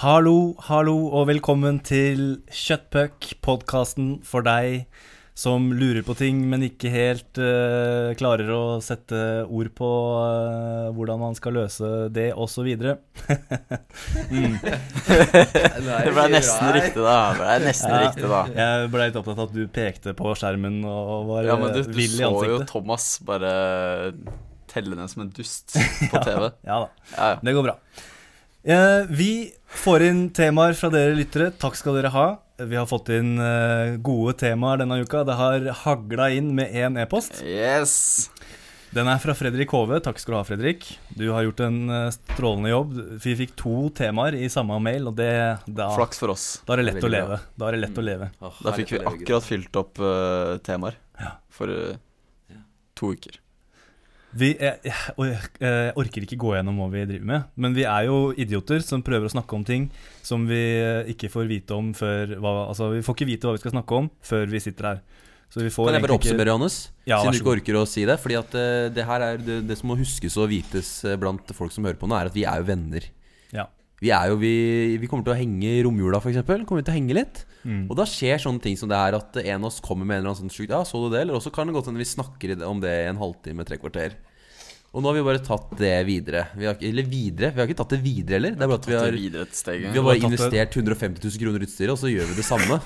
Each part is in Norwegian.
Hallo, hallo, og velkommen til Kjøttpuck, podkasten for deg som lurer på ting, men ikke helt uh, klarer å sette ord på uh, hvordan man skal løse det, osv. mm. Det ble nesten riktig, da. Det ble nesten Ja. riktig da Jeg ble litt opptatt av at du pekte på skjermen og var Ja, men du, eh, du vill i så jo. Thomas bare telle ned som en dust på TV. Ja da. Ja, ja. Det går bra. Eh, vi får inn temaer fra dere lyttere. Takk skal dere ha. Vi har fått inn eh, gode temaer denne uka. Det har hagla inn med én e-post. Yes! Den er fra Fredrik Hove. Takk skal du ha, Fredrik. Du har gjort en eh, strålende jobb. Vi fikk to temaer i samme mail, og det, da, Flaks for oss. da er det lett å leve. Da er det lett å leve. Da fikk vi akkurat fylt opp uh, temaer Ja. for uh, to uker. Vi, jeg, jeg, og jeg, jeg orker ikke gå gjennom hva vi driver med, men vi er jo idioter som prøver å snakke om ting som vi eh, ikke får vite om før hva, Altså, vi får ikke vite hva vi skal snakke om før vi sitter her. Så vi får Kan jeg bare oppsummere, Johannes? Ja, Siden du ikke orker å si det. Fordi at eh, det her er det, det som må huskes og vites eh, blant folk som hører på nå, er at vi er jo venner. Ja. Vi er jo Vi, vi kommer til å henge i romjula, f.eks. Kommer vi til å henge litt. Mm. Og da skjer sånne ting som det her at en av oss kommer med en eller annen sånn sjukt Ja, så du det? Eller også kan det godt hende vi snakker om det i en halvtime, tre kvarter. Og nå har vi bare tatt det videre. Vi har, eller videre. Vi har ikke tatt det videre heller. Det er bare at vi har det videre. Vi har bare investert 150 000 kroner i utstyret, og så gjør vi det samme.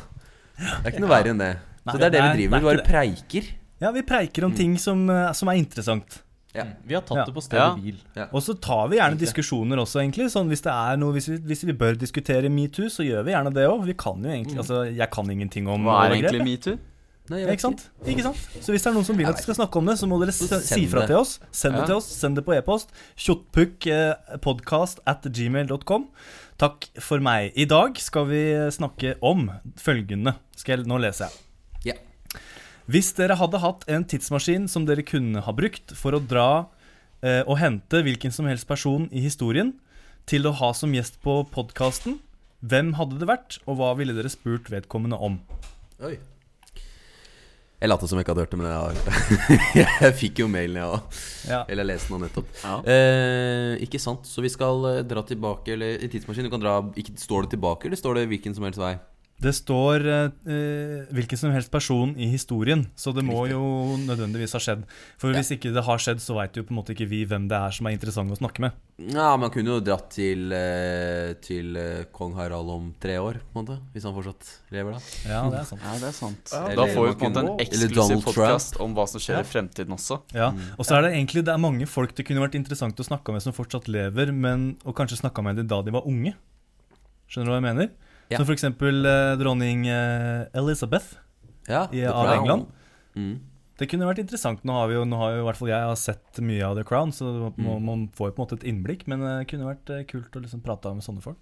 Det er ikke noe verre enn det. Så det er det vi driver er med. Vi bare preiker. Ja, vi preiker om ting som, eh, som er interessant. Ja. Vi har tatt Ja. det på stedet Ja. hvil. Og så tar vi gjerne diskusjoner også, egentlig. Sånn, hvis, det er noe, hvis, vi, hvis vi bør diskutere metoo, så gjør vi gjerne det òg. Vi kan jo egentlig Altså, jeg kan ingenting om Hva er egentlig metoo? Nei, ikke sant? ikke sant? Så hvis det er noen som vil at vi skal snakke om det, så må dere Så si fra til oss. Send det Ja. til oss. Send det på e-post. Kjottpukkpodkast at gmail.com. Takk for meg. I dag skal vi snakke om følgende. Skal jeg, nå leser jeg. Hvis dere hadde hatt en tidsmaskin som dere kunne ha brukt for å dra eh, og hente hvilken som helst person i historien til å ha som gjest på podkasten, hvem hadde det vært, og hva ville dere spurt vedkommende om? Oi. Jeg lot som jeg ikke hadde hørt det, men jeg har hørt det. jeg fikk jo mailen, jeg òg. Ja. Eller jeg leste den nettopp. Ja. Eh, ikke sant. Så vi skal eh, dra tilbake, eller i tidsmaskin. Du kan dra ikke, Står det tilbake, eller står det hvilken som helst vei? Det står eh, eh, hvilken som helst person i historien, så det må jo nødvendigvis ha skjedd. For Ja. hvis ikke det har skjedd, så veit jo på en måte ikke vi hvem det er som er interessant å snakke med. Ja, Man kunne jo dratt til, eh, til eh, kong Harald om tre år, på en måte. Hvis han fortsatt lever, da. Ja, det er sant. Ja, det er sant. Eller da får vi på en måte en eksklusiv podkast om hva som skjer i fremtiden også. Ja, Og så er det egentlig det er mange folk det kunne vært interessant å snakke med som fortsatt lever, men og kanskje snakka med dem da de var unge. Skjønner du hva jeg mener? Ja. Som eksempel eh, dronning eh, Elizabeth Ja, i, av Crown. England. Mm. Det kunne vært interessant. Nå har vi jo, nå har jo i hvert fall jeg har sett mye av The Crown, så må, Mm. man får jo på en måte et innblikk. Men det kunne vært eh, kult å liksom prate med sånne folk.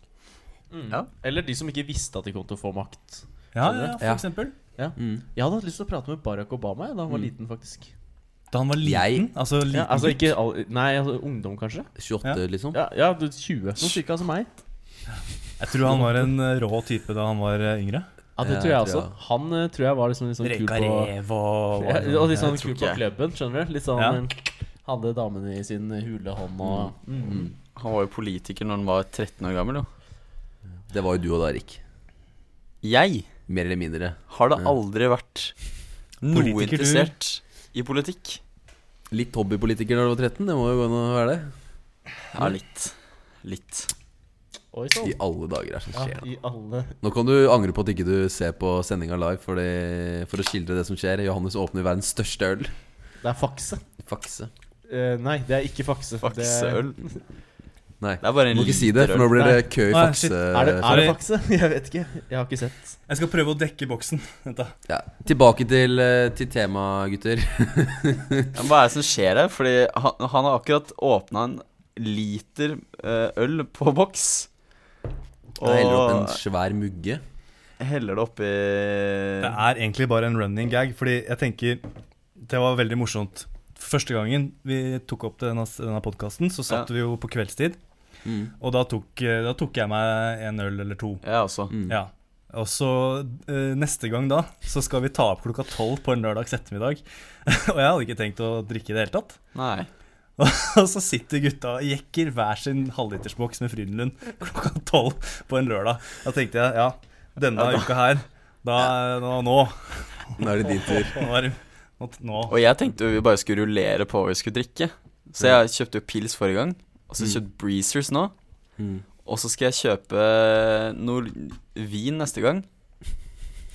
Ja. Eller de som ikke visste at de kom til å få makt. Ja, ja, for Ja. eksempel. Mm. Jeg hadde hatt lyst til å prate med Barack Obama da han var Mm. liten, faktisk. Da han var liten. Jeg- Altså liten Ja, altså ikke all, Nei, altså ungdom, kanskje? 28, liksom. Ja, ja 20. Noe cirka som meg. Jeg tror han var en eh, rå type da han var eh, yngre. Ja, det tror jeg også. Han eh, tror jeg var liksom litt sånn kul på rev og Og litt sånn kul på klubben, skjønner du? Litt sånn Ja. Hadde damene i sin hule hånd og mm. Mm. Han var jo politiker når han var 13 år gammel, jo. Det var jo du og da, Rik. Jeg Mer eller mindre. har da aldri vært noe Politiker, interessert i politikk. Litt hobbypolitiker da du var 13. Det må jo gå an å være det. Ja, litt. Litt. Oi sånn. I alle dager er det som skjer. Ja, i alle Nå kan du angre på at ikke du ser på sendinga live for, det, for å skildre det som skjer. Johannes åpner verdens største øl. Det er fakse. Fakse. Uh, nei, det er ikke fakse. Det Fakseøl. Nei, Det er bare en må ikke si det, for nå blir det kø i Nei, fakse... er, det, er det fakse? Jeg vet ikke. Jeg har ikke sett. Jeg skal prøve å dekke boksen. Vent da. Ja. Tilbake til, eh, til temaet, gutter. Ja, Hva er det som skjer her? Fordi han, han har akkurat åpna en liter eh, øl på boks. Og heller opp en svær mugge. heller det oppi Det er egentlig bare en running gag, fordi jeg tenker Det var veldig morsomt. Første gangen vi tok opp denne, denne podkasten, så satt vi jo på kveldstid. Mm. Og da tok, da tok jeg meg en øl eller to. Ja, også. Mm. Ja. Og så eh, neste gang da, så skal vi ta opp klokka tolv på en lørdags ettermiddag. og jeg hadde ikke tenkt å drikke i det hele tatt. Nei. Og så sitter gutta og jekker hver sin halvlitersboks med Frydenlund klokka tolv på en lørdag. Da tenkte jeg ja, denne uka her, da nå, nå, Nå er det din tur. nå, er det- nå, nå. Og jeg tenkte vi bare skulle rullere på hva vi skulle drikke. Så jeg kjøpte jo pils forrige gang, og så Mm. kjøpt Breezers nå. Mm. Og så skal jeg kjøpe noe vin neste gang.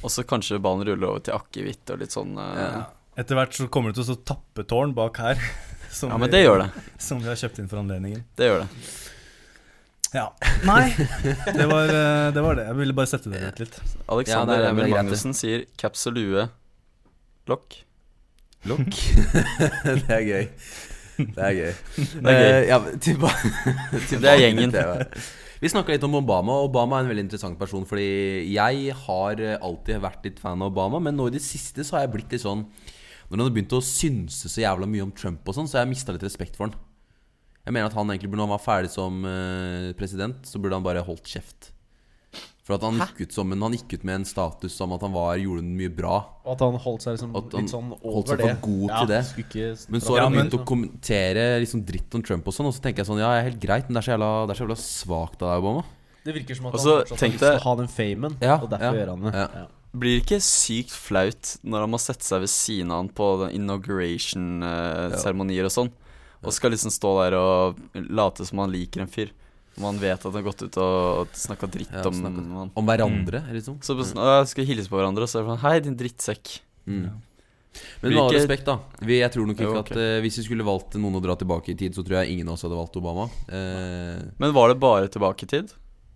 Og så kanskje ballen ruller over til akevitt og litt sånn eh, Ja. Etter hvert så kommer det til å stå tappetårn bak her. Som Ja, men vi- det gjør det. Som vi har kjøpt inn for anledningen. Det gjør det. Ja. Nei, det var, eh, det var det. Jeg ville bare sette det ut litt. Alexander Ja, Emil Magnussen sier kapselue. Lokk. Lokk. det er gøy. Det er gøy. Det er gøy. Eh, ja, tilba tilba Det er gjengen. Vi snakka litt om Obama. Obama er en veldig interessant person. Fordi jeg har alltid vært litt fan av Obama, men nå i det siste så har jeg blitt litt sånn Når han har begynt å synse så jævla mye om Trump og sånn, så har jeg mista litt respekt for han. Jeg mener at han egentlig burde, Når han var ferdig som eh, president, så burde han bare holdt kjeft. For at han gikk ut som en, Han gikk ut med en status som at han var, gjorde mye bra. Og at han holdt seg liksom han litt sånn over holdt seg det. for god til det. Men så har han begynt å kommentere liksom dritt om Trump og sånn, og så tenker jeg sånn Ja, jeg er helt greit, men det er så jævla, det er så jævla svakt av deg, Obama. Det virker som at Også, han fortsatt har lyst til å ha den famen, Ja, og derfor ja, gjør han det. ja. Ja. Blir ikke sykt flaut når han må sette seg ved siden av han på inauguration-seremonier og sånn, og skal liksom stå der og late som han liker en fyr, Om man vet at han har gått ut og snakka dritt Ja, om han. Om hverandre, liksom. Så sånn, «Å, jeg skal hilse på hverandre, og så er det sånn Hei, din drittsekk. Mm. Men med all respekt, da. Vi, jeg tror nok ikke Jo, at ok. eh, Hvis vi skulle valgt noen å dra tilbake i tid, så tror jeg ingen av oss hadde valgt Obama. Uh, Men var det bare tilbake i tid?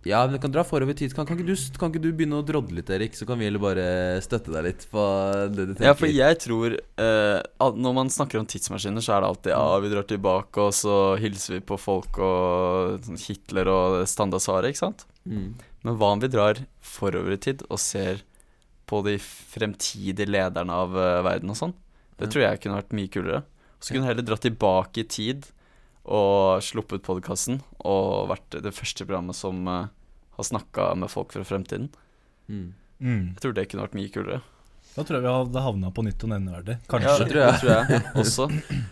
Ja, men du kan dra forover i tid. Kan, kan, ikke du, kan ikke du begynne å drodle litt, Erik? Så kan vi heller bare støtte deg litt på det du tenker. Ja, for jeg tror eh, Når man snakker om tidsmaskiner, så er det alltid Ja, vi drar tilbake, og så hilser vi på folk og sånn Hitler og standardsvaret, ikke sant? mm. Men hva om vi drar forover i tid og ser på de fremtidige lederne av eh, verden og sånn? Det tror jeg kunne vært mye kulere. Så kunne vi heller dra tilbake i tid og sluppet podkasten og vært det første programmet som uh, har snakka med folk fra fremtiden. Mm. Mm. Jeg tror det kunne vært mye kulere. Da tror jeg vi hadde havna på nytt og nevneverdig. Ja, Kanskje. det tror jeg. Tror jeg også.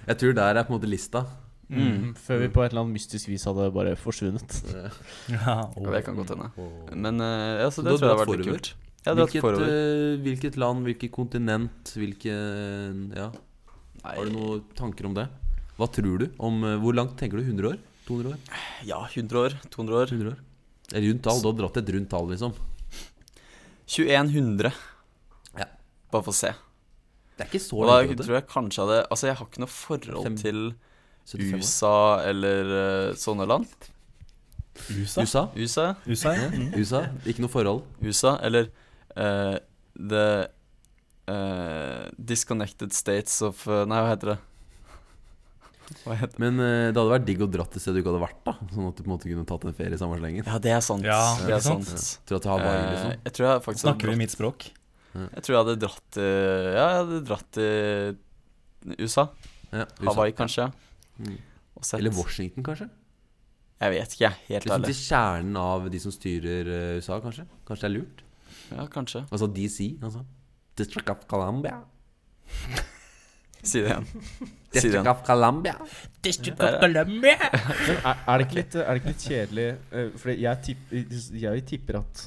Jeg tror der er på en måte lista. Mm. Før vi på et eller annet mystisk vis hadde bare forsvunnet. Ja, Ja, det kan godt hende. Men uh, ja, så Så det du tror jeg har dratt vært litt kult. Hvilket, eh, hvilket land, hvilket kontinent, hvilke Ja, Nei, har du noen tanker om det? Hva tror du? Om, eh, hvor langt tenker du? 100 år? 200 år? Ja, 100 år. 200 år. 100 år? Rundt tall. Du har dratt et rundt tall, liksom. 2100. Ja. Bare for å se. Det er ikke så langt. da tror jeg kanskje hadde Altså, jeg har ikke noe forhold til USA eller eh, sånne land. USA? USA? USA, USA, ja. Mm. USA? Ikke noe forhold? USA eller uh, The uh, Disconnected States of Nei, hva heter det? Men eh, det hadde vært digg å dratt et sted du ikke hadde vært, da. Sånn at du på en måte kunne tatt en ferie i samme slengen. Ja, det er sant. Ja, det er sant? sant. at du har bare, liksom. jeg tror jeg faktisk Snakker vi mitt språk? Jeg tror jeg hadde dratt til Ja, jeg hadde dratt til USA. Ja, USA. Hawaii, kanskje. Mm. Og sett Eller Washington, kanskje? Jeg vet ikke, jeg. Helt Liksom ærlig. til kjernen av de som styrer eh, USA, kanskje? Kanskje det er lurt? Ja, kanskje. Altså DC, altså. District of Columbia. Si det igjen. District of Colombia. District of Colombia. Men er, er, det ikke litt, er det ikke litt kjedelig eh, For jeg, tipp, jeg tipper at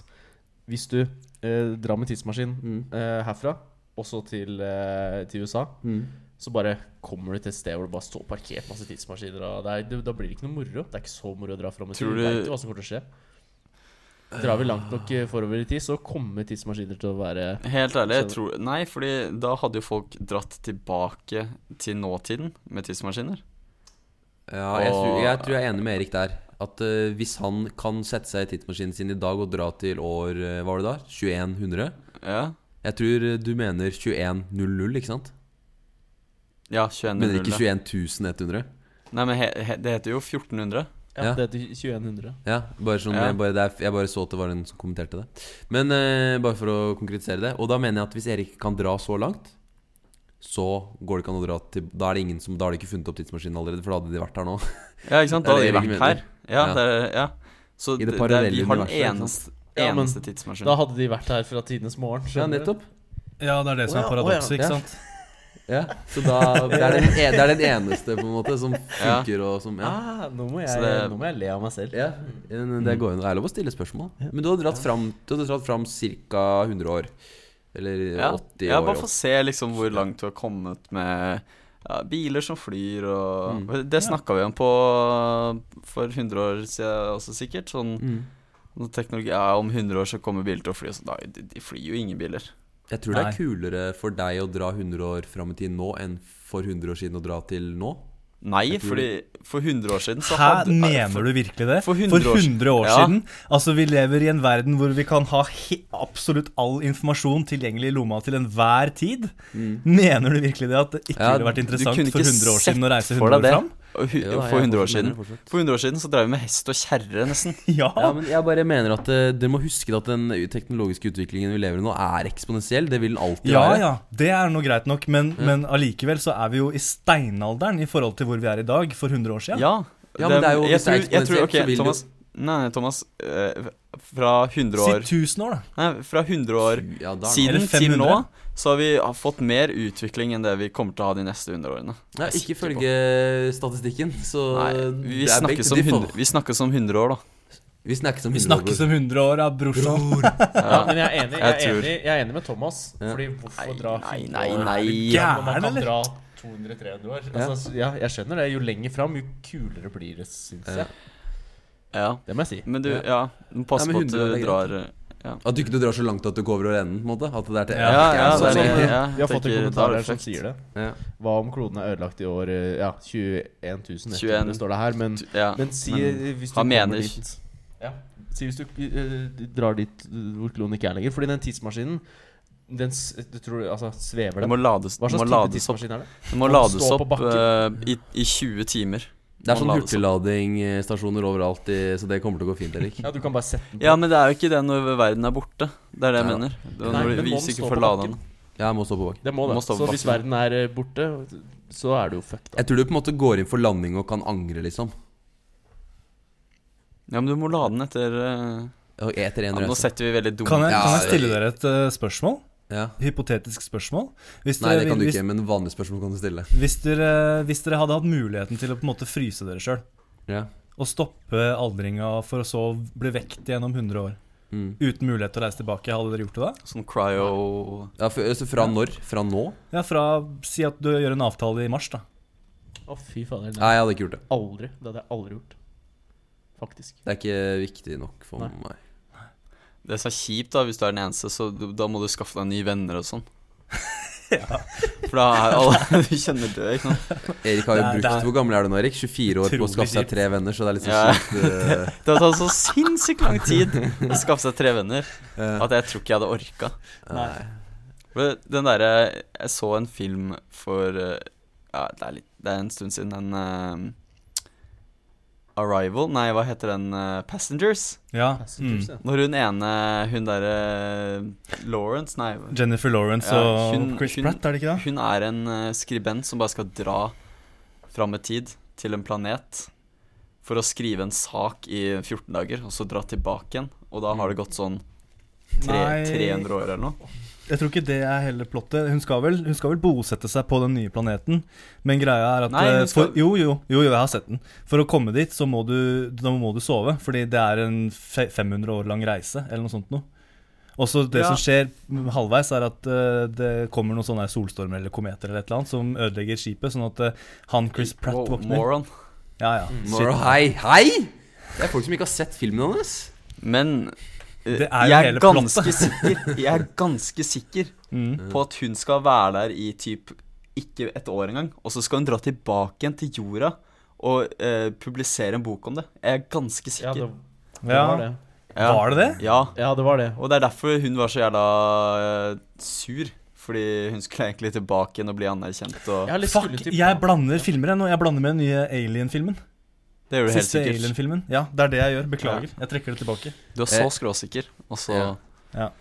hvis du eh, drar med tidsmaskin Mm. eh, herfra, også til, eh, til USA, Mm. så bare kommer du til et sted hvor det bare står parkert masse tidsmaskiner. Og det er, det, da blir det ikke noe moro. Det er ikke så moro å dra fram i tid. Tror Du du- vet ikke hva som kommer til å skje. Drar vi langt nok eh, forover i tid, så kommer tidsmaskiner til å være Helt ærlig, jeg tror Nei, fordi da hadde jo folk dratt tilbake til nåtiden med tidsmaskiner. Ja, jeg, tror, jeg tror jeg er enig med Erik der. At uh, hvis han kan sette seg i tidsmaskinen sin i dag og dra til år eh, Hva var det da? 2100? Ja. Jeg tror du mener 2100, ikke sant? Ja, 2100. Mener ikke 21100? Nei, men he, he, det heter jo 1400. Ja, Ja. det heter 2100. Ja, bare sånn, Ja. Jeg, bare, det er, jeg bare så at det var en som kommenterte det. Men eh, bare for å konkretisere det. Og da mener jeg at hvis Erik kan dra så langt, så går det ikke an å dra til Da er det ingen som Da har de ikke funnet opp tidsmaskinen allerede, for da hadde de vært her nå. Ja, ikke sant? Da hadde de vært her. Ja, Ja. er, ja. Så I det det, er, vi har den eneste, Ja, men Da hadde de vært her fra tidenes morgen. Ja, nettopp. Ja, det er det som er paradokset, ja. ikke sant? Ja, så da det er, den, e- det er den eneste på en måte som funker og som Ja, Ah, nå, må jeg, det- nå må jeg le av meg selv. ja det går jo Det er lov å stille spørsmål. Men du har dratt fram, du dratt fram ca. 100 år. Eller Ja, 80 ja bare få se liksom hvor langt du har kommet med ja, biler som flyr og Mm. Det snakka vi om på for 100 år siden også, sikkert. Sånn Mm. teknologi Ja, om 100 år så kommer biler til å fly og så da, de, de flyr jo ingen biler. Jeg tror det er kulere for deg å dra 100 år fram i tid nå enn for 100 år siden å dra til nå. Nei, Jeg tror- fordi for 100 år siden så Hæ, hadde for- mener du virkelig det? for 100 år siden- 100 år Ja. siden? Altså, vi lever i en verden hvor vi kan ha he absolutt all informasjon tilgjengelig i lomma til enhver tid. Mener du virkelig det at det ikke Ja, ville vært interessant for 100 år siden å reise 100 år fram? Og hu- Jo da, for jeg 100 år siden. For 100 år siden så drev vi med hest og kjerre, nesten. Ja. Ja, men jeg bare mener at uh, dere må huske at den teknologiske utviklingen vi lever i nå, er eksponentiell. Det vil den alltid Ja, være. ja, ja, det er nå greit nok, men, men allikevel så er vi jo i steinalderen i forhold til hvor vi er i dag for 100 år siden. Ja. Ja, men det er jo- jeg tror, jeg tror, okay, ok, så vil Thomas Nei, nei, Thomas. eh, fra 100 Si år 1000 år, da. Nei, fra 100 år Ja, da, siden til nå så har vi fått mer utvikling enn det vi kommer til å ha de neste 100 årene. Nei, ikke følge statistikken, så Nei, vi snakkes om 100, vi snakkes om 100 år, da. Vi snakkes om Vi 100 år. snakkes om 100 år, ja, brorsan. Ja, men jeg er enig, jeg er enig, jeg er enig med Thomas. Fordi hvorfor dra nei, 100 nei, nei. Ja. man Gæren, kan eller? dra 200-300 år? Altså, ja, jeg skjønner det. Jo lenger fram, jo kulere blir det, syns Ja. jeg. Ja. Det må jeg si. Men du, Ja. ja, pass Ja, på at du drar ja. At du ikke drar så langt at du går over enden, på en måte? At det er til Ja, Ja, ja, så- det er sånn, eh, Ja, Vi har fått en kommentar er her som sier det. Ja. Hva om kloden er ødelagt i år eh, Ja, 21 100 21. står det her. Men, Ja. men si men eh, hvis du han kommer mener- dit Ja, si hvis du uh, drar dit eh, hvor kloden ikke er lenger. Fordi den tidsmaskinen Den du tror, altså, svever Det den? må lades, Hva det må slags type opp, tidsmaskin er det? Den må Må lades opp eh, i, i 20 timer. Det er sånn hurtigladingsstasjoner overalt, i, så det kommer til å gå fint, Erik. Ja, du kan bare sette den på. Ja, men det er jo ikke det når verden er borte. Det er det jeg Ja. mener. Det Nei, når men du viser ikke på bakken? Ja, jeg må stå på bakken. Det må det. Må Så hvis verden er eh, borte, så er du jo fucked. Jeg tror du på en måte går inn for landing og kan angre, liksom. Ja, men du må lade den etter eh, etter en ja, Nå setter vi veldig dumme Kan jeg, kan jeg stille dere et uh, spørsmål? Ja. Hypotetisk spørsmål? Hvis Nei, det kan du hvis, ikke, men vanlige spørsmål kan du stille. hvis, dere, hvis dere hadde hatt muligheten til å på en måte fryse dere sjøl, Ja. og stoppe aldringa for å så bli vekt gjennom 100 år, Mm. uten mulighet til å reise tilbake, hadde dere gjort det da? Sånn cryo ja for, fra når? Fra nå? Ja, fra Si at du gjør en avtale i mars, da. Å, fy fader. Nei, jeg hadde ikke gjort det. Aldri. Det hadde jeg aldri gjort. Faktisk. Det er ikke viktig nok for Nei. meg. Det som er kjipt, da, hvis du er den eneste, så du, da må du skaffe deg nye venner og sånn. ja. For da er alle du kjenner død, ikke sant. Erik har jo er- brukt er- Hvor gammel er du nå, Erik? 24 år på å skaffe seg tre venner, så det er litt så Ja. kjipt. Uh... Det har tatt så sinnssykt lang tid å skaffe seg tre venner at jeg tror ikke jeg hadde orka. Nei. Den derre Jeg så en film for eh, Ja, det er, litt, det er en stund siden. Den eh, Arrival Nei, hva heter den? eh, Passengers? Ja. Passengers, Mm. ja. Når hun ene Hun derre Lawrence Nei. Jennifer Lawrence Ja, og hun- Chris hun- Pratt, er det ikke det? Hun er en eh, skribent som bare skal dra fram i tid til en planet for å skrive en sak i 14 dager, og så dra tilbake igjen. Og da har det gått sånn tre, 300 år eller noe. Jeg tror ikke det er hele plottet. Hun skal, vel, hun skal vel bosette seg på den nye planeten. Men greia er at Nei, eh, skal- for, jo, jo, jo, jo, jeg har sett den. For å komme dit, så må du, da må du sove. Fordi det er en 500 år lang reise, eller noe sånt noe. Og så det Ja. som skjer halvveis, er at uh, det kommer noen sånne solstormer eller kometer eller et eller annet som ødelegger skipet, sånn at uh, han Chris Pratt Wow, våkner. moron. Ja, ja. Moron, hei, hei! Det er folk som ikke har sett filmen hans. Men Det er jo jeg hele er ganske sikker Jeg er ganske sikker Mm. på at hun skal være der i typ ikke et år engang. Og så skal hun dra tilbake igjen til jorda og eh, publisere en bok om det. Jeg er ganske Ja, sikker. det, det Ja. var det. Ja. Var det det? Ja. Ja, det var det. Og det er derfor hun var så jævla uh, sur. Fordi hun skulle egentlig tilbake igjen og bli anerkjent. Og Jeg Fuck, jeg blander filmer jeg nå. Jeg blander med den nye Alien-filmen. Det gjør du helt Siste. Alien-filmen. Ja, det er det jeg gjør. Beklager. Jeg trekker det tilbake. Du er så Eh, skråsikker. Og så ja. Ja.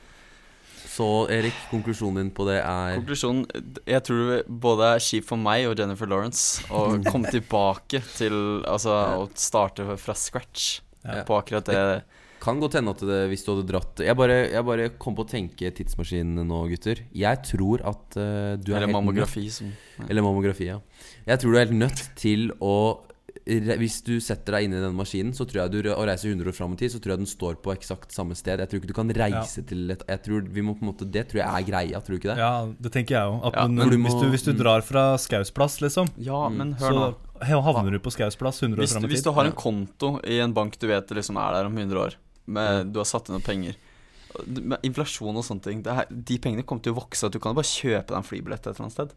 Så Erik, konklusjonen din på det er Konklusjonen Jeg tror det både er kjipt for meg og Jennifer Lawrence å komme tilbake til Altså å starte fra scratch Ja. på akkurat det Kan godt hende at det, hvis du hadde dratt Jeg bare, jeg bare kom på å tenke tidsmaskinen nå, gutter. Jeg tror at uh, du er Eller helt mammografi, som ja. eller mammografi, ja. Jeg tror du er helt nødt til å Hvis du setter deg inn i den maskinen, så tror jeg du og reiser 100 år fram i tid, så tror jeg den står på eksakt samme sted. Jeg tror ikke du kan reise til et Jeg tror vi må på en måte Det tror jeg er greia, tror du ikke det? Ja, det tenker jeg òg. Ja, hvis, du, hvis du drar fra Skaus plass, liksom, Ja, men hør så nå. havner du på Skaus plass 100 år fram i tid. hvis du har en konto i en bank du vet liksom er der om 100 år, med, du har satt inn noen penger Med inflasjon og sånne ting det er, De pengene kommer til å vokse. At du kan jo bare kjøpe deg en flybillett et eller annet sted.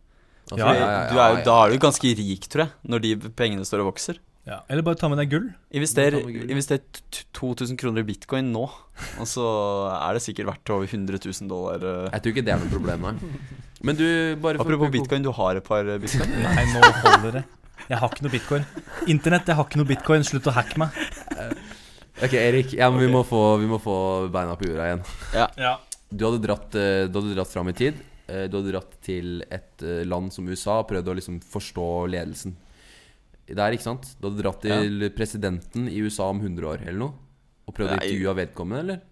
Altså, Ja, du er jo, da er du ganske rik, tror jeg, når de pengene står og vokser. Ja. Eller bare ta med deg gull. Invester, med gull. invester t- t- 2000 kroner i bitcoin nå, og så er det sikkert verdt over 100 000 dollar. eh. Jeg tror ikke det er noe problem, nei. Men du, bare for Apropos bitcoin, du har et par eh, bitcoin? Nei, nå holder det. Jeg har ikke noe bitcoin. Internett, jeg har ikke noe bitcoin. Slutt å hacke meg. Ok, Erik. Ja, men vi, må få, vi må få beina på jorda igjen. Ja. Du hadde dratt, eh, du hadde dratt fram i tid. Eh, Du hadde dratt til et eh, land som USA og prøvd å liksom forstå ledelsen. Der, ikke sant? Du hadde dratt til presidenten i USA om 100 år eller noe. Og prøvd å intervjue vedkommende, eller?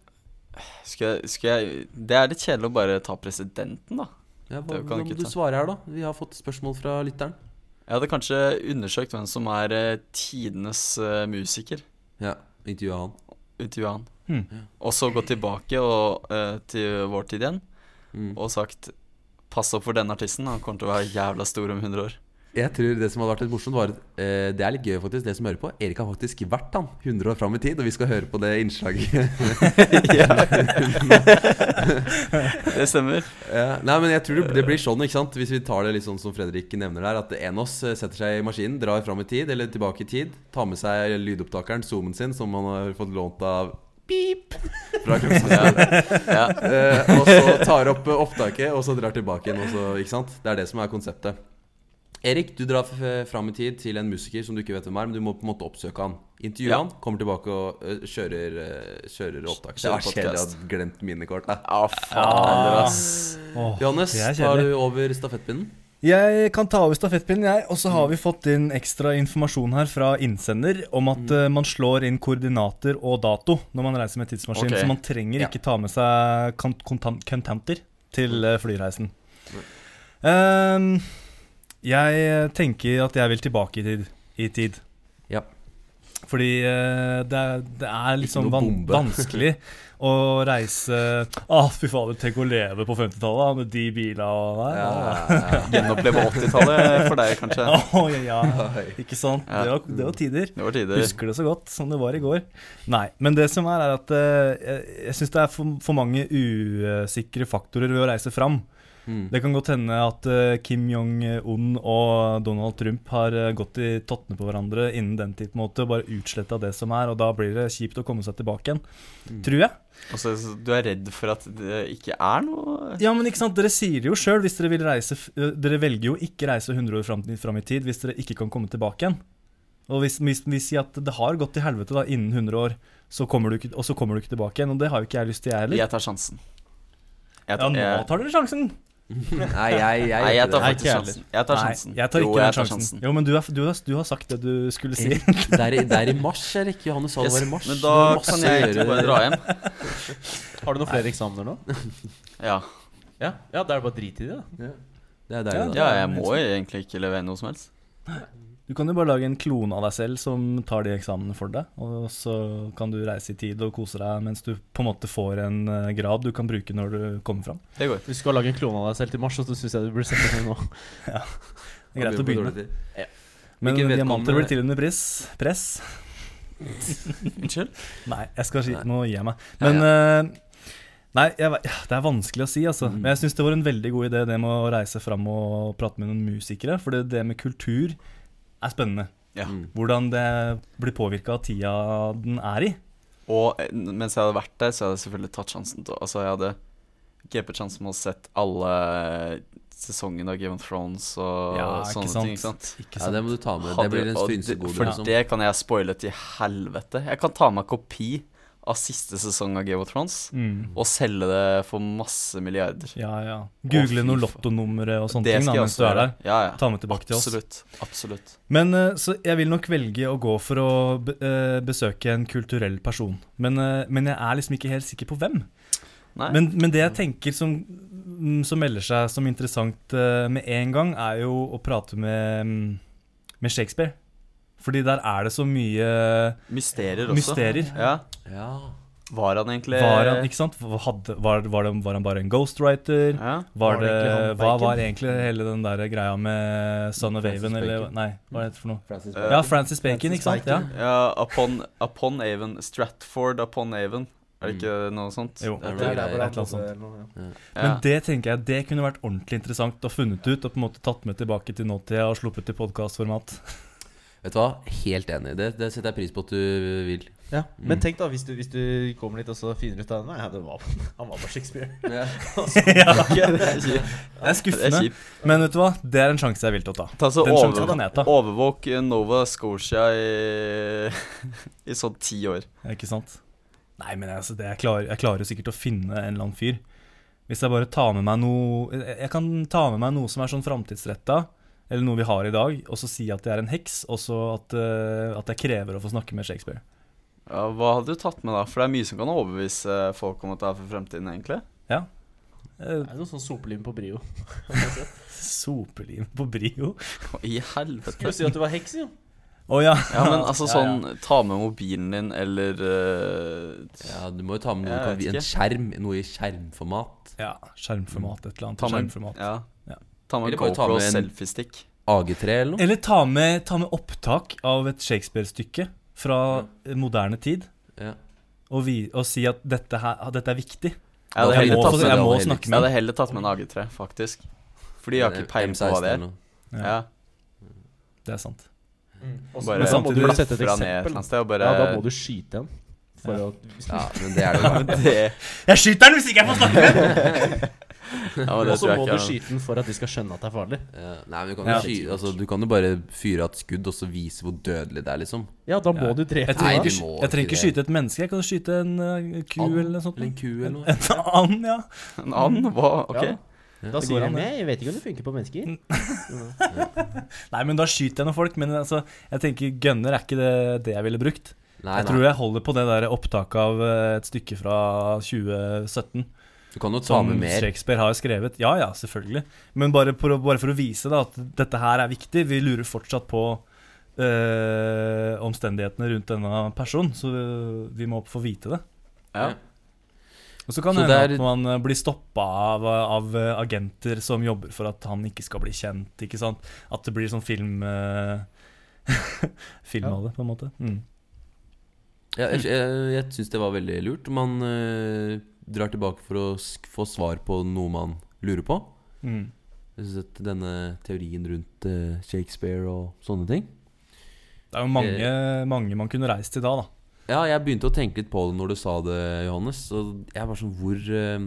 Skal jeg, skal jeg Det er litt kjedelig å bare ta presidenten, da. Ja, hva, hva må du svare her, da? Vi har fått spørsmål fra lytteren. Jeg hadde kanskje undersøkt hvem som er eh, tidenes uh, musiker. Ja, intervjua han. Intervjua han. Hmm. Og så gått tilbake og, uh, til vår tid igjen Mm. og sagt Pass opp for denne artisten, han kommer til å være jævla stor om 100 år. Jeg tror det som hadde vært litt morsomt, var eh, Det er litt gøy, faktisk, det som hører på. Erik har faktisk vært han 100 år fram i tid, og vi skal høre på det innslaget. Det stemmer. Ja, nei, men jeg tror det, det blir sånn, ikke sant Hvis vi tar det litt sånn som Fredrik nevner der At en av oss eh, setter seg i maskinen, drar fram i tid Eller tilbake i tid, tar med seg lydopptakeren, zoomen sin Som han har fått lånt av Beep Fra Krokstad Ja. eh, Og så tar opp eh, opptaket, og så drar tilbake igjen og så, Ikke sant? Det er det som er konseptet Erik, du drar fram i tid til en musiker som du ikke vet hvem er Men du må på en måte oppsøke han Intervjue Ja. han, kommer tilbake og uh, kjører, uh, kjører opptak Det var kjedelig at å ha glemt minnekort. Ja, fader, ass. Åh, Johannes, tar du over stafettpinnen? Jeg kan ta over stafettpinnen, jeg. Og så har vi fått inn ekstra informasjon her fra innsender om at eh, man slår inn koordinater og dato når man reiser med tidsmaskin. Okay. Så man trenger Ja. ikke ta med seg kontanter til eh, flyreisen. Um, jeg tenker at jeg vil tilbake i tid. I tid. Fordi eh, det, er, det er liksom van bombe. vanskelig å reise Å, fy fader, tenk å leve på 50-tallet med de bilene og der. Ja, nei. ja, ja. Gjenoppleve 80-tallet for deg, kanskje. Oh, ja, ja. Ikke sant? Det, var, det var tider. Det var tider. Husker det så godt som det var i går. Nei, men det som er, er at eh, jeg, jeg syns det er for, for mange usikre faktorer ved å reise fram. Mm. Det kan godt hende at eh, Kim Jong-un og Donald Trump har eh, gått i tottene på hverandre innen den tid, på en måte, og bare utsletta det som er, og da blir det kjipt å komme seg tilbake igjen. Mm. Tror jeg. Og så så du er redd for at det ikke er noe Ja, men ikke sant, dere sier det jo sjøl dere eh, Dere velger jo ikke reise 100 år fram, fram i tid hvis dere ikke kan komme tilbake igjen. Og hvis, hvis vi sier at det har gått til helvete da innen 100 år, så du ikke, og så kommer du ikke tilbake igjen. Og det har jo ikke jeg lyst til, jeg heller. Jeg tar sjansen. Jeg Ja, nå jeg, tar dere sjansen. Nei, jeg, jeg, nei, jeg tar faktisk sjansen. Jeg tar sjansen. Nei, jeg tar Jo, ikke jeg tar sjansen. Jo, men du, er, du, har, du har sagt det du skulle si. det, er, det er i mars, Erik. Johannes sa det var i mars. Men da kan jeg egentlig gjøre. bare dra hjem. Har du noen flere eksamener nå? Ja. Ja, ja da er det bare drit i det. da Det er deilig, da. ja, jeg må jo egentlig ikke levere noe som helst. Du kan jo bare lage en klone av deg selv som tar de eksamene for deg. Og så kan du reise i tid og kose deg mens du på en måte får en eh, grad du kan bruke når du kommer fram. Det går. Hvis du skal lage en klone av deg selv til mars, så syns jeg du burde sette deg ned nå. Det er greit å begynne. Ja. Men diamanter blir til under press. press. Unnskyld? Nei, jeg skal si. Nå gir jeg meg. Ja, Men eh, Nei, jeg, ja, det er vanskelig å si, altså. Mm. Men jeg syns det var en veldig god idé, det med å reise fram og prate med noen musikere. For det, det med kultur er spennende. Ja. Mm. Hvordan det blir påvirka av tida den er i. Og eh, mens jeg hadde vært der, så hadde jeg selvfølgelig tatt sjansen. til- Altså, jeg hadde grepet sjansen med å sett alle sesongene av Game of Thrones og Ja, sånne ikke sant? ting. ikke sant? Ikke Ja, det må du ta med. Det blir en frynsegode. For liksom. det kan jeg spoile til helvete. Jeg kan ta meg kopi av siste sesong av Game of Thrones Mm. og selge det for masse milliarder. Ja, ja. Google noen lottonumre og sånne det ting da, mens du er der. Ja, ja. Ta med tilbake til oss. Absolutt. Absolutt. Men eh, Så jeg vil nok velge å gå for å eh, besøke en kulturell person. Men, eh, men jeg er liksom ikke helt sikker på hvem. Men, men det jeg tenker som, mm, som melder seg som interessant med en gang, er jo å prate med, mm, med Shakespeare. Fordi der er det så mye Mysterier også. mysterier. Ja. Ja. Var han egentlig Var han, ikke sant? Hadde, var, var, det, var han bare en ghostwriter? Ja. Var Var det, det hva var egentlig hele den der greia med Son of Aven, eller Nei, hva heter det for noe? Francis Bacon. Ja, Francis Bacon, Francis ikke sant? Ja. Ja upon, upon Avon. Stratford upon Avon. Er det ikke noe sånt? Jo. Det er Det er et eller. Ja. Men det tenker jeg det kunne vært ordentlig interessant å funnet ut, og på en måte tatt med tilbake til nåtida og sluppet i podkastformat. Vet du hva? Helt enig. Det, det setter jeg pris på at du vil. Ja, Men Mm. tenk da, hvis du, hvis du kommer dit og så finner ut at Nei, det var, han var bare Shakespeare. Ja. ja, det er det er Det er skuffende. Men vet du hva? Det er en sjanse jeg vil til å ta. Ta så Den over, kan jeg ta. overvåk eh, Nova Scotia i, i sånn ti år. Ikke sant? Nei, men altså, det, jeg, klarer, jeg klarer jo sikkert å finne en eller annen fyr. Hvis jeg bare tar med meg noe Jeg jeg kan ta med meg noe som er sånn framtidsretta, eller noe vi har i dag, og så si at jeg er en heks, og så at, uh, at jeg krever å få snakke med Shakespeare. Ja, hva hadde du tatt med, da? For det er mye som kan overbevise folk om at det er for fremtiden, egentlig. Ja. Uh, Det er noe sånn sopelim på brio. sopelim på brio. I helvete. Skulle si at du var heks, jo. Å ja. Ja, men altså sånn ja. Ta med mobilen din, eller uh, ja, du må jo ta med noe en skjerm. Noe i skjermformat. ja. Skjermformat, et eller annet. Ta med, skjermformat. Ja. Ja. Ta med ta GoPro med en- selfiestick. AG3 eller noe. Eller ta med, ta med opptak av et Shakespeare-stykke fra moderne tid, Ja. og, vi, og si at dette, her, at dette er viktig. Jeg hadde Jeg må, jeg må jeg hadde heller tatt med en AG3, faktisk. Fordi jeg har ikke peiling på hva det er. Ja. Det er sant. Mm. så- Bare men samtidig må du sette et eksempel. sted bare Ja, da må du skyte en. For Ja. å, Ja, men det er det jo. Jeg skyter den hvis ikke jeg får snakke med den! ja, og så må ikke du skyte den for at de skal skjønne at det er farlig. Ja, Nei, men du kan, Ja. jo skyte, altså, du kan jo bare fyre av et skudd og så vise hvor dødelig det er, liksom. Ja, da må Ja. du drepe Jeg trenger, Nei, ikke, du må jeg trenger ikke skyte et menneske, jeg kan skyte en uh, ku an, eller noe sånt. Eller en ku eller noe. En and, ja. En annen? Hva? Ok. Ja. Da sier han de det. jeg vet ikke om det funker på mennesker. Nei, men da skyter jeg noen folk. Men altså, jeg tenker gunner er ikke det, det jeg ville brukt. Nei, Jeg nei. tror jeg holder på det der opptaket av eh, et stykke fra 2017. Du kan jo ta Som med mer. Shakespeare har skrevet. Ja, ja, selvfølgelig. Men bare for å, bare for å vise da, at dette her er viktig. Vi lurer fortsatt på øh, omstendighetene rundt denne personen, så vi må få vite det. Ja. Og så kan det hende at man eh, blir stoppa av, av eh, agenter som jobber for at han ikke skal bli kjent. ikke sant? At det blir sånn film Film Ja. av det, på en måte. Mm. Ja, jeg jeg, jeg syns det var veldig lurt. Man eh, drar tilbake for å få svar på noe man lurer på. Mm. Jeg synes at Denne teorien rundt eh, Shakespeare og sånne ting. Det er jo mange, mange man kunne reist til da, da. Ja, jeg begynte å tenke litt på det når du sa det, Johannes. Og jeg var sånn Hvor eh,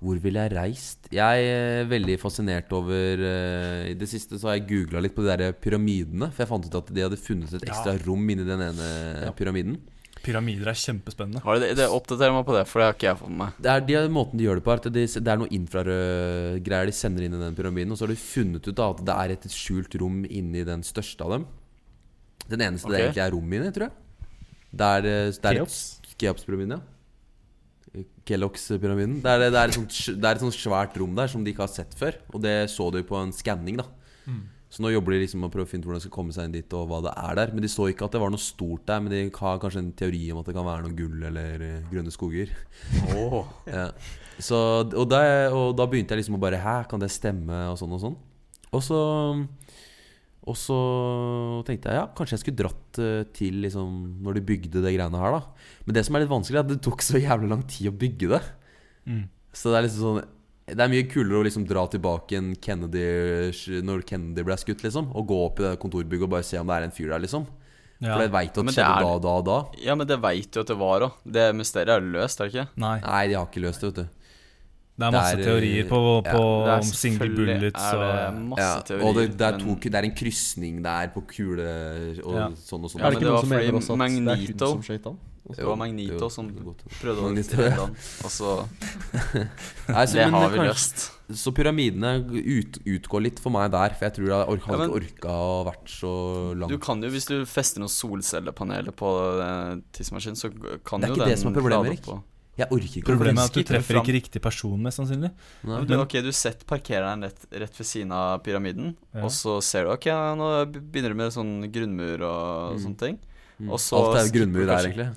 Hvor ville jeg reist? Jeg er veldig fascinert over eh, I det siste så har jeg googla litt på de der pyramidene. For jeg fant ut at de hadde funnet et ekstra rom inni den ene Ja. pyramiden. Pyramider er kjempespennende. Har det, det Oppdater meg på det, for det har ikke jeg fått med meg. Det er de, måten de gjør det på, er at de, det er noe infrarød greier de sender inn i den pyramiden. Og så har de funnet ut da at det er et skjult rom inni den største av dem. Den eneste det egentlig er rom inni, tror jeg. Det er, eh, det er Keops? Keops-pyramiden, ja. Kellogg's-pyramiden. Det, det, det er et sånt svært rom der som de ikke har sett før. Og det så de på en skanning, da. Så nå jobber de liksom med å prøve å finne ut hvordan de skal komme seg inn dit, og hva det er der. Men de så ikke at det var noe stort der, men de har kanskje en teori om at det kan være noe gull eller eh, grønne skoger. Ja. Så, og, da, og da begynte jeg liksom å bare Hæ, kan det stemme? Og sånn og sånn. Og så Og så tenkte jeg ja, kanskje jeg skulle dratt eh, til liksom når de bygde det greiene her, da. Men det som er litt vanskelig, er at det tok så jævlig lang tid å bygge det. Mm. Så det er liksom sånn Det er mye kulere å liksom dra tilbake en Kennedy når Kennedy ble skutt, liksom. Og gå opp i det kontorbygget og bare se om det er en fyr der, liksom. Ja. For jeg veit at det skjedde er- da, da, da. Ja, men det veit du at det var òg. Det mysteriet er løst, er det ikke? Nei, Nei, de har ikke løst det, vet du. det er masse det er, teorier på, ja, på Det er om single bullets og Ja, og det, det, er to, det er en krysning der på kule og Ja. sånn og sånn. Ja, er det ikke det noen var som fordi mener også at det er hun Magneto- som skøyt han? Det var Magnito som prøvde å Magnito, redde ja. han. Og så Nei, så, Det men har vi kanskje- løst. Så pyramidene ut, utgår litt for meg der, for jeg tror jeg orka, Ja, men- ikke orka å vært så langt. Du kan jo, hvis du fester noen solcellepaneler på eh, tidsmaskinen, så kan Det er jo ikke den det som er problemet, Erik. Jeg orker ikke Problemet er at du treffer ikke riktig person, mest sannsynlig. Nei. Men ok, du setter parkereren rett, rett ved siden av pyramiden, Ja. og så ser du Ok, nå begynner du med sånn grunnmur og Mm. sånne ting. Mm. Og så Alt er grunnmur der, egentlig.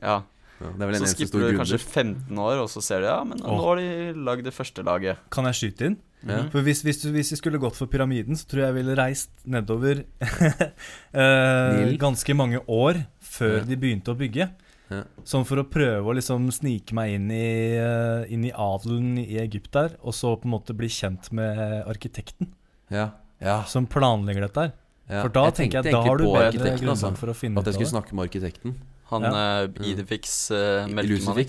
Ja, Ja, det er vel en Så skipper stor du kanskje 15 år, og så ser du ja, men nå har de lagd det første laget. Kan jeg skyte inn? Ja. For hvis, hvis, du, hvis jeg skulle gått for pyramiden, så tror jeg jeg ville reist nedover eh, ganske mange år før Ja. de begynte å bygge. Ja. Sånn for å prøve å liksom snike meg inn i, eh, inn i adelen i Egypt der, og så på en måte bli kjent med arkitekten Ja. ja. som planlegger dette her. ja. For da tenker jeg da har du bedre grunnlag altså. for å finne At jeg skulle snakke med arkitekten. Han Ja. uh, Idefix uh, Melkemann.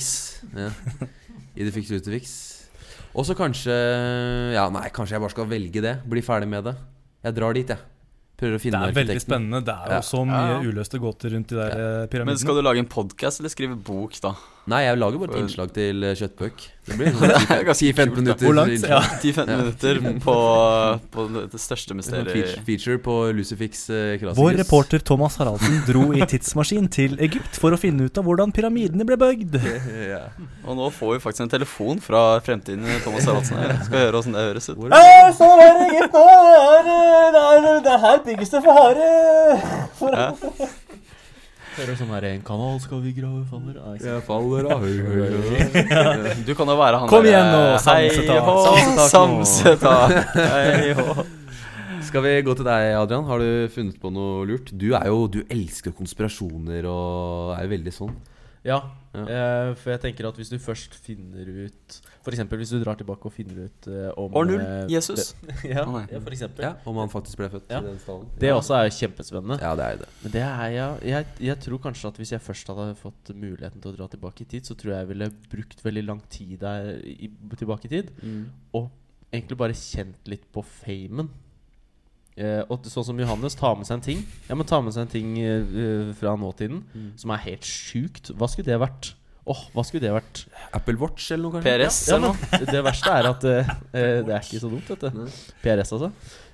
Ja. Idefix Lutifix. Og så kanskje Ja, nei, kanskje jeg bare skal velge det. Bli ferdig med det. Jeg drar dit, jeg. Prøver å Det er veldig spennende. Det er jo Ja. så mye Ja. uløste gåter rundt de der eh, pyramidene. Men skal du lage en podkast eller skrive bok, da? Nei, jeg lager bare et innslag til eh, Kjøttpuck. Det blir ganske 10-15 minutter. Hvor langt? Ja. 10-15 minutter på, på det- største mysteriet. Feature, feature på Lucifix Krasikus. Vår reporter Thomas Haraldsen dro i tidsmaskin til Egypt for å finne ut av hvordan pyramidene ble bygd. ja. Og nå får vi faktisk en telefon fra fremtiden Thomas Haraldsen. her. Skal høre åssen det høres ut. Så er det Egypt nå! Det, er, det, her bygges det for harde. Ja. Hører sånn her En kanal skal vi grave faller av. Jeg faller av høy, høy, høy. Du kan jo være han Kom igjen nå, Samsetak. Samsetak. Hei. Hei hå. Skal vi gå til deg, Adrian? Har du funnet på noe lurt? Du er jo, du elsker konspirasjoner og er jo veldig sånn. Ja, Ja. eh, for jeg tenker at hvis du først finner ut eksempel hvis du drar tilbake og finner ut eh, om År null. eh, Jesus. Ja, oh, ja, for eksempel. Ja, Om han faktisk ble født Ja. i den stallen. Det også er kjempespennende. Ja, det er det. Men det er jeg, jeg, jeg tror kanskje at hvis jeg først hadde fått muligheten til å dra tilbake i tid, så tror jeg jeg ville brukt veldig lang tid der i, tilbake i tid. Og egentlig bare kjent litt på famen. Eh, og sånn som Johannes tar med seg en ting Ja, men tar med seg en ting eh, fra nåtiden Mm. som er helt sjukt. Hva skulle det vært? Åh, hva skulle det vært? Apple Watch eller noe, kanskje? PRS Ja, eller men noe? det verste er at eh, eh, det er ikke så dumt, dette. PRS, altså.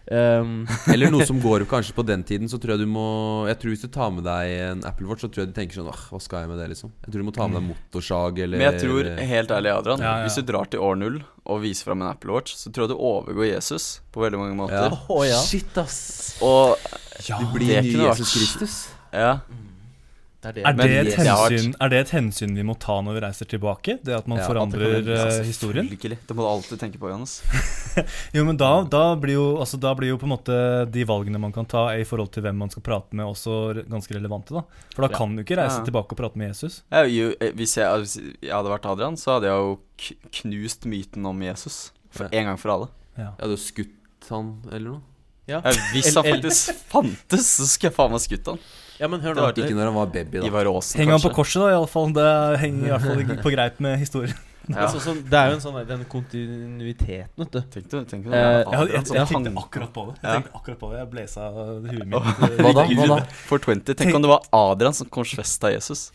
Um, Eller noe som går kanskje på den tiden, så tror jeg du må Jeg tror hvis du tar med deg en Apple Watch, så tror jeg du tenker sånn Åh, hva skal jeg med det, liksom? Jeg tror du må ta med deg motorsag eller Men jeg tror, helt ærlig, Adrian, Ja, ja. hvis du drar til år null og viser fram en Apple Watch, så tror jeg du overgår Jesus på veldig mange ja. måter. Ja. Shit, ass! Og Ja, Du blir det ny Jesus Kristus. ja, det er det. Er det, jeg hensyn, er det et hensyn vi må ta når vi reiser tilbake? Det at man Ja, at forandrer endre eh, altså, historien? Det må du alltid tenke på, Johannes. Jo, men da, da, blir jo, altså, da blir jo på en måte de valgene man kan ta i forhold til hvem man skal prate med, også ganske relevante. da For da Ja. kan du ikke reise Ja. tilbake og prate med Jesus. Jeg, jo, eh, hvis, jeg, hvis jeg hadde vært Adrian, så hadde jeg jo knust myten om Jesus. For Ja. en gang for alle. Ja. hadde jo skutt han eller noe? Ja. Ja, hvis han faktisk fantes, så skulle jeg faen meg skutt han. Ja, men hør Det nå. var Ikke når han var baby, da. Ivar Aasen, Heng han på korset, da, iallfall. Det henger i hvert fall på greit med historien. Ja. Altså, sånn, det er jo en sånn den kontinuiteten, vet du. Tenk du, tenk du Eh, det Jeg, jeg, jeg hang tenkte akkurat på det. Jeg tenkte akkurat på det Jeg blesa huet mitt. Hva da? Hva da? for 20. Tenk om det var Adrian som korsfesta Jesus.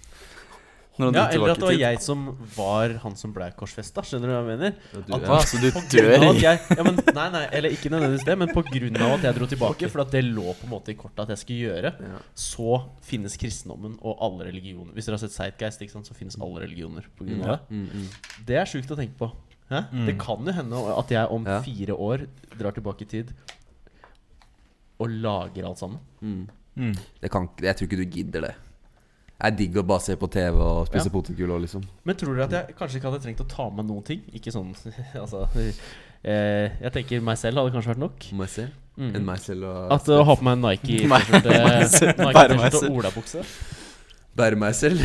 Når han Ja, eller at det var jeg som var han som ble korsfesta. Skjønner du hva jeg mener? Ja, du- At- ja. Så du På grunn av dør i jeg, ja, men, Nei, nei, eller ikke nødvendigvis det, men av at jeg dro tilbake. For at det lå på en måte i kortet at jeg skulle gjøre. Ja. Så finnes kristendommen og alle religioner. Hvis dere har sett Zeitgeist, ikke sant, så finnes alle religioner. På grunn av det. Mm, mm. det er sjukt å tenke på. Hæ? Mm. Det kan jo hende at jeg om Ja. fire år drar tilbake i tid og lager alt sammen. Mm. Mm. Det kan, jeg tror ikke du gidder det. Jeg digger å bare se på TV og spise Ja. potetgull liksom. Men tror dere at jeg kanskje ikke hadde trengt å ta med noen ting? Ikke sånn Altså eh, Jeg tenker meg selv hadde kanskje vært nok. Meg selv. Mm. Enn meg selv og At å ha på meg en Nike Meg- T-skjorte. Nike og olabukse. Bære meg selv.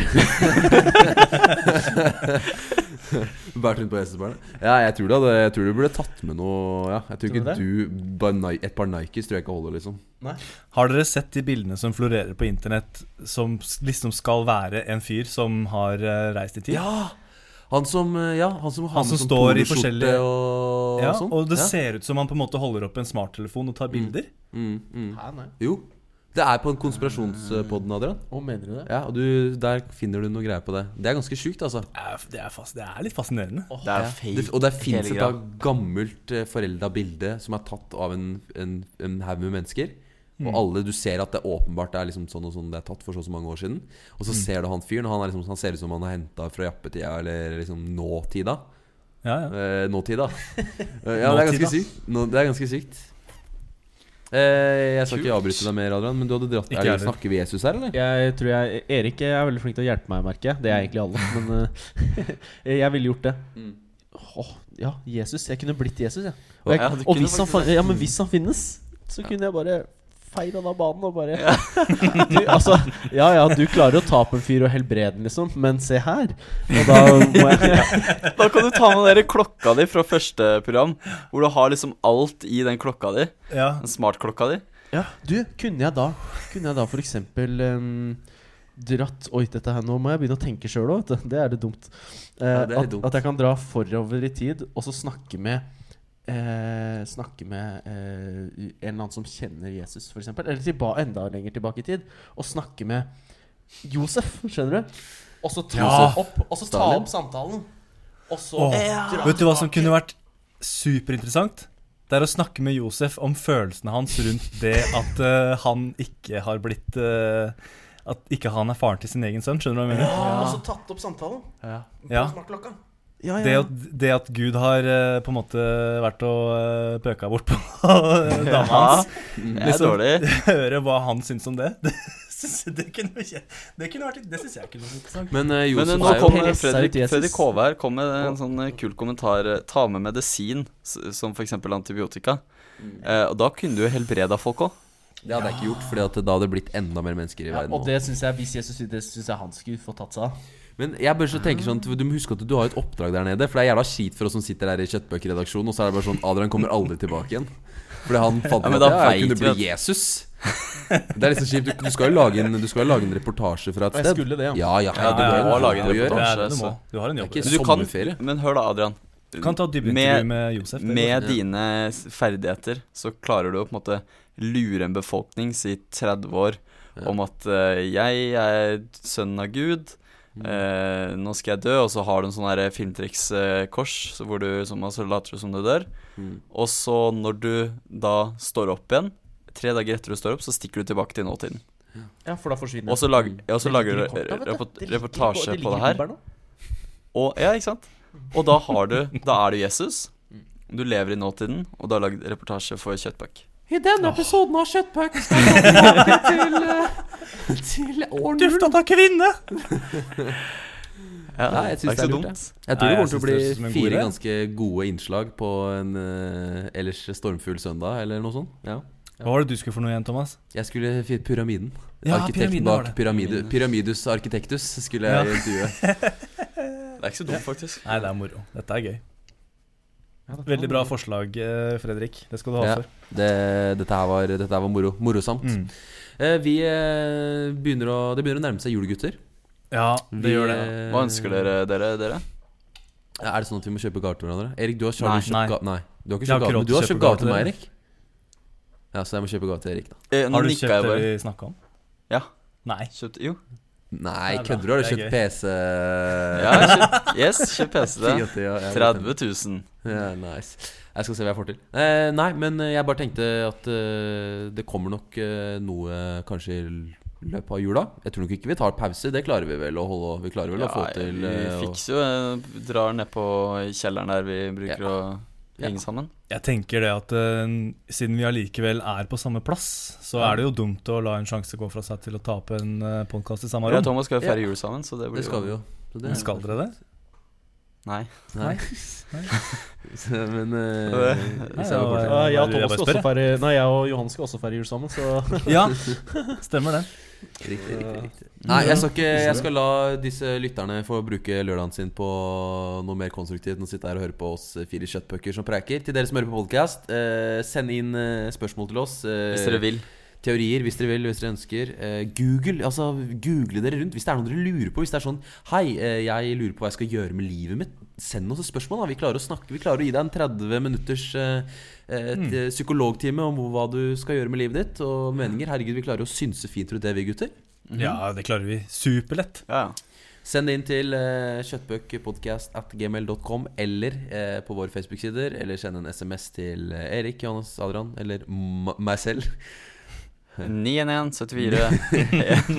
Bært rundt på hestebarnet. Ja, jeg tror, det, jeg tror du burde tatt med noe Ja, jeg tror Tror ikke du bare Et par Nikes tror jeg ikke holder, liksom. Nei. Har dere sett de bildene som florerer på internett, som liksom skal være en fyr som har eh, reist i tid? Ja! Han som eh, Ja, han som, Han som med sånn står i forskjellige- og, Ja, sånn. og det ja. ser ut som han på en måte holder opp en smarttelefon og tar bilder. mm, mm. Hæ, nei. Jo. Det er på en konspirasjonspodden, Adrian. Å, mener du det? Ja, og du, Der finner du noe greier på det. Det er ganske sjukt, altså. Det er, det, er fast, det er litt fascinerende. Det er Ja. fake. Det, og det fins et da gammelt uh, forelda bilde som er tatt av en, en, en haug med mennesker. Mm. Og alle, du ser at det åpenbart er liksom sånn og sånn det er tatt for så og så mange år siden. Og Mm. så ser du han fyren, og han, er liksom, han ser ut som han er henta fra jappetida eller liksom nåtida. Ja, ja. Eh, nåtida. ja, ja, det er ganske sykt. Nå, det er ganske sykt. Eh, jeg skal ikke avbryte deg mer, Adrian, men du hadde dratt Ikke Er det. Snakker vi Jesus her, eller? Jeg tror jeg Erik er veldig flink til å hjelpe meg, merker jeg. Det er egentlig alle. Men eh, jeg ville gjort det. Mm. Åh, ja, Jesus. Jeg kunne blitt Jesus, jeg. Og, jeg, Ja, og hvis, han, ja, men hvis han finnes, så kunne jeg bare feid han av banen og bare du, Altså, ja ja, du klarer å ta på en fyr og helbrede den, liksom, men se her. Og da må jeg Da kan du ta med dere klokka di fra første program, hvor du har liksom alt i den klokka di. ja. Den smartklokka di. Ja, du, kunne jeg da Kunne jeg da eksempel ehm, dratt Oi, dette her, nå må jeg begynne å tenke sjøl òg, vet du. Det er det dumt. Uh, Ja, det er at, dumt. at jeg kan dra forover i tid og så snakke med eh, Snakke med eh, en eller annen som kjenner Jesus, f.eks. Eller tilba enda lenger tilbake i tid. Og snakke med Josef, skjønner du? Og så ta Ja. opp Og så ta opp samtalen. Og så oh, Vet du hva som kunne vært superinteressant? Det er å snakke med Josef om følelsene hans rundt det at uh, han ikke har blitt uh, At ikke han er faren til sin egen sønn. Skjønner du hva jeg mener? Ja, og så tatt opp samtalen. Ja. Ja. På smartklokka. Ja, ja, Det at, det at Gud har eh, på en måte vært og uh, pøka bort på dama hans. Det er Liksom- dårlig. Høre hva han syns om det. Det, det kunne ikke Det kunne vært Det syns jeg kunne vært interessant. Men uh, Men Josef eh, nå kommer kom Fredrik. Fredrik Håvær kom med en sånn eh, kul kommentar. eh, Ta med medisin, som f.eks. antibiotika. Eh, og da kunne du jo helbreda folk òg. Det hadde jeg ikke gjort, Fordi da hadde det blitt enda mer mennesker i Ja, verden. og det syns jeg hvis Jesus Det synes jeg han skulle få tatt seg av. Men jeg bør så tenke sånn Du må huske at du har et oppdrag der nede. For det er jævla kjipt for oss som sitter her i Kjøttbøker-redaksjonen, og så er det bare sånn Adrian kommer aldri tilbake igjen. Fordi han fant Ja, men da at jeg kunne bli at- Jesus. Det er liksom kjipt. Du, du skal jo lage en, du skal jo lage en reportasje fra et Og jeg skulle det, ja. Ja, ja, Ja, du ja, må en lage en jobb. Det reportasje. er det du må. Du har en Det er ikke Men sommerferie. Men hør da, Adrian. Du kan ta et dypintervju med Josef. Med dine ferdigheter så klarer du å på en måte lure en befolkning, si 30 år, om at eh, jeg er sønnen av Gud. Eh, nå skal jeg dø, og så har du en sånn filmtrikskors så hvor du som, altså, later som du dør. Mm. Og så, når du da står opp igjen, tre dager etter du står opp, så stikker du tilbake til nåtiden. Ja, for da forsvinner Og så lager, og så lager du reportasje på det her. Og, ja, ikke sant? Og da har du Da er du Jesus. Du lever i nåtiden, og du har lagd reportasje for Kjøttpuck. I denne episoden av Kjøttpuck skal vi tilbake til, eh, til år null. Dufta av kvinne! Ja, Nei, jeg syns det er lurt, dumt. Jeg tror Nei, det jeg kommer til å synes bli det høres ut som en god fire idé. ganske gode innslag på en eh, ellers stormfull søndag, eller noe sånt. Ja. Hva var det du skulle for noe igjen, Thomas? Jeg skulle finne Pyramiden. Ja, Arkitekten pyramiden var bak det. Pyramide, Pyramidus Arkitektus skulle Ja. jeg intervjue. Det er ikke så dumt, faktisk. Nei, det er moro. Dette er gøy. Veldig bra forslag, eh, Fredrik. Det skal du ha Ja, for. det, dette her var, dette her var moro. Morosamt. Mm. Eh, vi eh, begynner å Det begynner å nærme seg jul, gutter. Ja, det Vi, gjør det. Hva ønsker dere, dere? dere? Er det sånn at vi må kjøpe gaver til hverandre? Erik, du har, Nei. du kjøpt Nei. ga Nei. Du har ikke kjøpt gave, du har kjøpt gave til til meg. Erik. Ja, så jeg må kjøpe gave til Erik, da. Eh, Har du kjøpt det vi snakka om? Ja. Nei. Kjøpt, jo. Nei, er kødder du? Har du Det kjøpt. PC? Ja, kjøpt, yes, kjøpt PC. det. 1080, ja, ja, 30 000. Ja, nice. Jeg skal se hva jeg får til. Eh, nei, men eh, jeg bare tenkte at eh, det kommer nok eh, noe kanskje i løpet av jula. Jeg tror nok ikke vi tar pause. Det klarer vi vel å holde Vi klarer vel å få til vi eh, fikser jo eh, Drar ned på kjelleren der vi bruker å Ja. Henge sammen. Jeg tenker det at uh, siden vi allikevel er på samme plass, så er det jo dumt å la en sjanse gå fra seg til å tape en uh, podkast i samme rom. Ja. Thomas skal jo feire Ja. jul sammen, så det blir Det skal vi jo. Så det- Skal dere det? Nei. Nei. Nei. Men uh, Nei, ja, Ja, jeg og Jeg Thomas skal også feire Nei, jeg og Johan skal også feire jul sammen, så Ja, stemmer det. Riktig, riktig, riktig. Nei, jeg skal, ikke, jeg skal la disse lytterne få bruke lørdagen sin på noe mer konstruktivt enn å sitte her og høre på oss fire kjøttpucker som preker. Til dere som hører på podkast, eh, send inn eh, spørsmål til oss. eh, Hvis dere vil. Teorier, hvis dere vil, hvis dere ønsker. Eh, Google, altså google dere rundt hvis det er noe dere lurer på. Hvis det er sånn Hei, eh, jeg lurer på hva jeg skal gjøre med livet mitt send oss et spørsmål. da Vi klarer å snakke Vi klarer å gi deg en 30 minutters eh, eh, Mm. psykologtime om hva du skal gjøre med livet ditt, og meninger. Herregud, vi klarer å synse fint rundt det, vi gutter. Ja, det klarer vi superlett. Ja, ja. Send det inn til eh, kjøttbøkpodcast at gmail.com eller eh, på våre Facebook-sider. Eller send en SMS til eh, Erik, Johannes, Adrian eller m meg selv. 911 74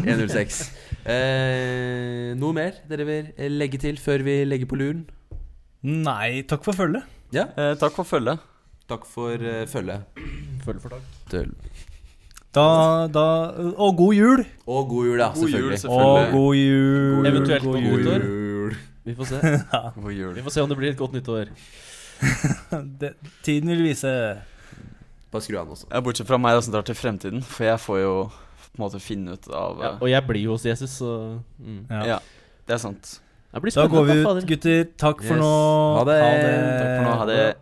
106. Eh, noe mer dere vil legge til før vi legger på luren? Nei, takk for følget. Ja. eh, Takk for følget. Takk for uh, følget. Følge for takk. Da, da Og god jul! Og god jul, ja. God jul, selvfølgelig. Og god jul. Eventuelt god nyttår. jul. Vi får se. God jul. Vi får se om det blir et godt nyttår. Det, tiden vil vise. Bare skru av den også. Ja, bortsett fra meg da, som drar til fremtiden, for jeg får jo på en måte finne ut av Ja, og jeg blir jo hos Jesus, så mm. Ja. Ja, det er sant. Det Da går vi ut, gutter. Takk for Yes. nå. Ha det. Takk for nå. Ha det.